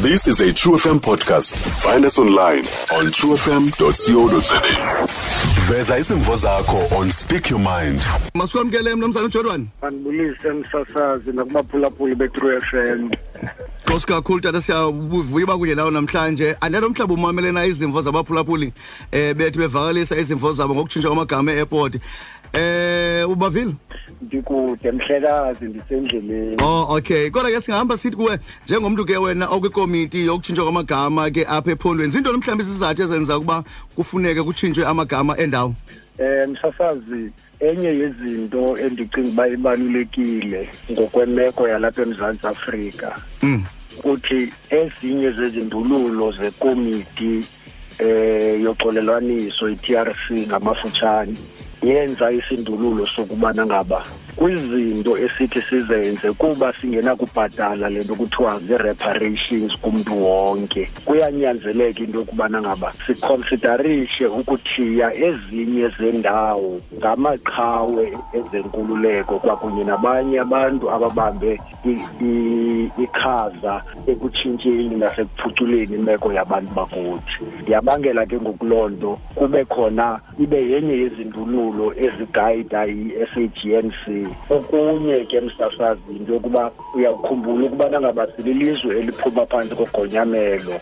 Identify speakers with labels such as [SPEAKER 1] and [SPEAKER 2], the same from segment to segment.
[SPEAKER 1] This is a True FM podcast. Find us online on truefm.co.za. Veza izimvo zakho on Speak Your Mind.
[SPEAKER 2] masikwamkele mnumzana ujordan
[SPEAKER 3] andibulise msasazi nakubaphulaphuli be-true FM
[SPEAKER 2] nkosi kakhulu tata siyavuya uba kunye nawo namhlanje andalo mhlawumbi umamele na izimvo zabaphulaphuli eh bethu bevakalisa izimvo zabo ngokutshintsha kwamagama e-airport eh ubavile
[SPEAKER 3] ndikude mhlekazi ndisendleleni.
[SPEAKER 2] Oh okay. Kodwa ke singahamba sithi kuwe njengomntu ke wena okwikomiti yokutshintshwa kwamagama ke apha ephondweni zintoni mhlawumbi izizathu ezenza ukuba kufuneke kutshintshwe amagama endawo?
[SPEAKER 3] Um msasazi enye yezinto endicinga uba ibalulekile ngokwemeko yalapha emzantsi afrika
[SPEAKER 2] mm.
[SPEAKER 3] ukuthi ezinye zezindululo zekomiti eh yoxolelwaniso i-TRC ngamafutshane yenza isindululo sokubana ngaba kwizinto esithi sizenze kuba singenakubhatala le nto kuthiwa zii-reparations kumntu wonke. Kuyanyanzeleka into yokubana ngaba sikonsidarishe ukuthiya ezinye zendawo ngamaqhawe ezenkululeko kwakunye nabanye abantu ababambe ikhaza ekutshintsheni nasekuphuculeni imeko yabantu bakuthi. Yabangela ke ngokuloo nto kube khona ibe yenye yezindululo ezigayida i-SAGNC okunye ke msasazi into yokuba uyakhumbula ukubana ngaba sililizwe eliphuma phantsi kogonyamelo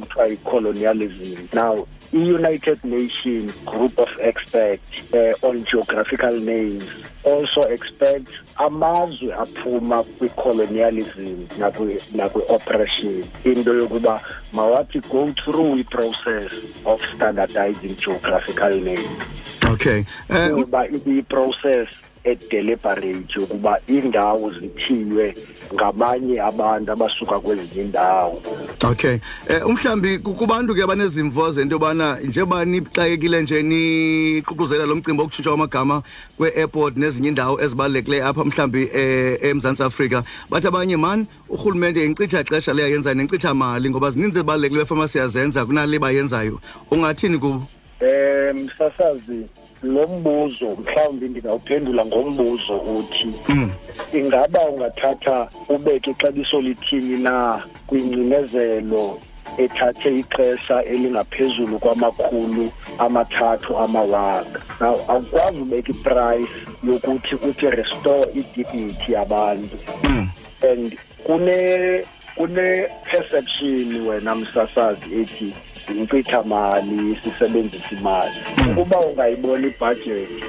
[SPEAKER 3] kuthiwa yi-colonialism. Now i-united nations group of experts uh, on geographical names also expect amazwe aphuma kwi-colonialism nakwi- nakwi-oppression into yokuba mawathi go through i-process of standardizing geographical names.
[SPEAKER 2] Okay eh
[SPEAKER 3] kuba ibi-process edeliberate ukuba iindawo zithiywe ngabanye abantu abasuka kwezinye iindawo.
[SPEAKER 2] Okay. Eh umhlambi ku- kubantu ke abanezimvo zento yobana njengoba nixakekile nje niququzela lo mcimbi okutshintshwa kwamagama kwe-airport nezinye indawo ezibalulekileyo apha mhlawumbi eh, eMzantsi Afrika bathi abanye man urhulumente inkcitha xesha le nenkcitha nencitha mali ngoba zininzi ezibalulekileyo efamasi yazenza kunale bayenzayo. Ungathini kubo?
[SPEAKER 3] Um msasazi lo mbuzo mhlawumbi ndingawuphendula ngombuzo uthi ingaba ungathatha ubeke ixabiso lithini na kwingcinezelo ethathe ixesha elingaphezulu kwamakhulu amathathu amawaka? Now awukwazi ubeka iprice yokuthi uthi restore idignity yabantu. And kune kune perception wena msasazi ethi mali sisebenzisa imali. Ungayibona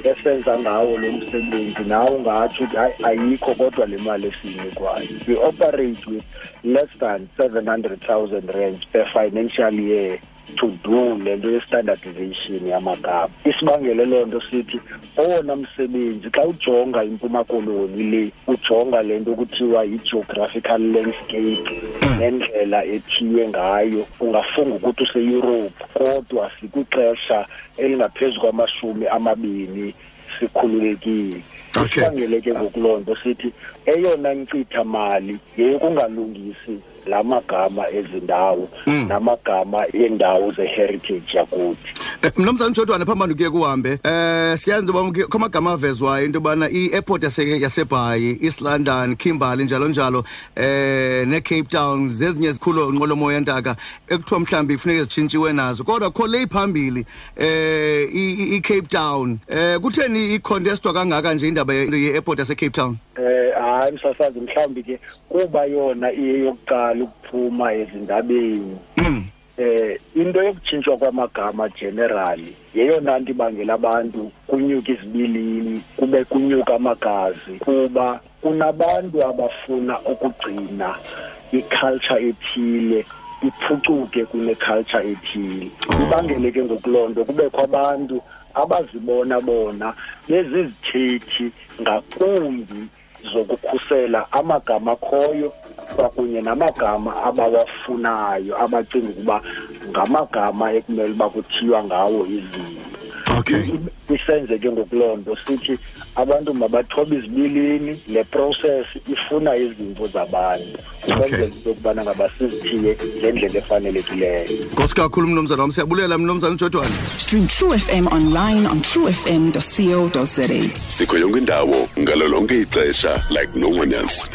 [SPEAKER 3] esenza ngawo lo msebenzi nawe ungatsho ukuthi ayikho kodwa le mali esiyinikwayo. We operate with less than 700,000 rands per financial year to do le nto ye-standardization yamagama. Isibangele loo nto sithi owona msebenzi xa ujonga impuma koloni le ujonga le nto kuthiwa yi-geographical landscape nendlela ethiywe ngayo ungafunga ukuthi use-europe kodwa sikwixesha elingaphezu kwamashumi amabini sikhululekile
[SPEAKER 2] Okay.
[SPEAKER 3] isibangele ke ngokuloo nto sithi eyona nkcitha mali yeyokungalungisi la magama ezindawo namagama eendawo ze-heritage yakuthi.
[SPEAKER 2] Eh, mnumzana Jodwana phambano kuye kuhambe. Eh siyazi into yoba kwamagama avezwayo into yobana i-airport yase yaseBhayi East London Kimberley njalo njalo eh ne-Cape Town zezinye zikhulu nqwelomoya ntaka ekuthiwa mhlawumbi kufuneka zitshintshiwe nazo. Kodwa kho le phambili eh i- i- i-Cape Town. Eh kutheni i-contestwa kangaka nje indaba ye- ye-airport yase-Cape Town?
[SPEAKER 3] Eh hayi msasazi mhlawumbi ke kuba yona iyeyokuqala ukuphuma ezindabeni. Eh into yokutshintshwa kwamagama generally yeyona nto ibangela abantu kunyuka izibilini kube kunyuka amagazi kuba kunabantu abafuna ukugcina iculture ethile iphucuke kuneculture ethile. Ibangele ke ngokuloo nto kubekho abantu abazibona bona bezizithethi ngakumbi zokukhusela amagama akhoyo kwakunye namagama abawafunayo abacinga ukuba ngamagama ekumele uba kuthiywa ngawo izinto
[SPEAKER 2] okay.
[SPEAKER 3] Isenze ke ngokuloo nto sithi abantu mabathobe izibilini le process ifuna izimvo zabantu ukwenzela into yokubana ngaba sizithiye ngendlela efanelekileyo.
[SPEAKER 2] Nkosi kakhulu mnumzana wam. Siyabulela mnumzana ujodwana
[SPEAKER 4] Stream True FM online on truefm.co.za.
[SPEAKER 1] Sikho yonke indawo ngalo lonke ixesha like no one else.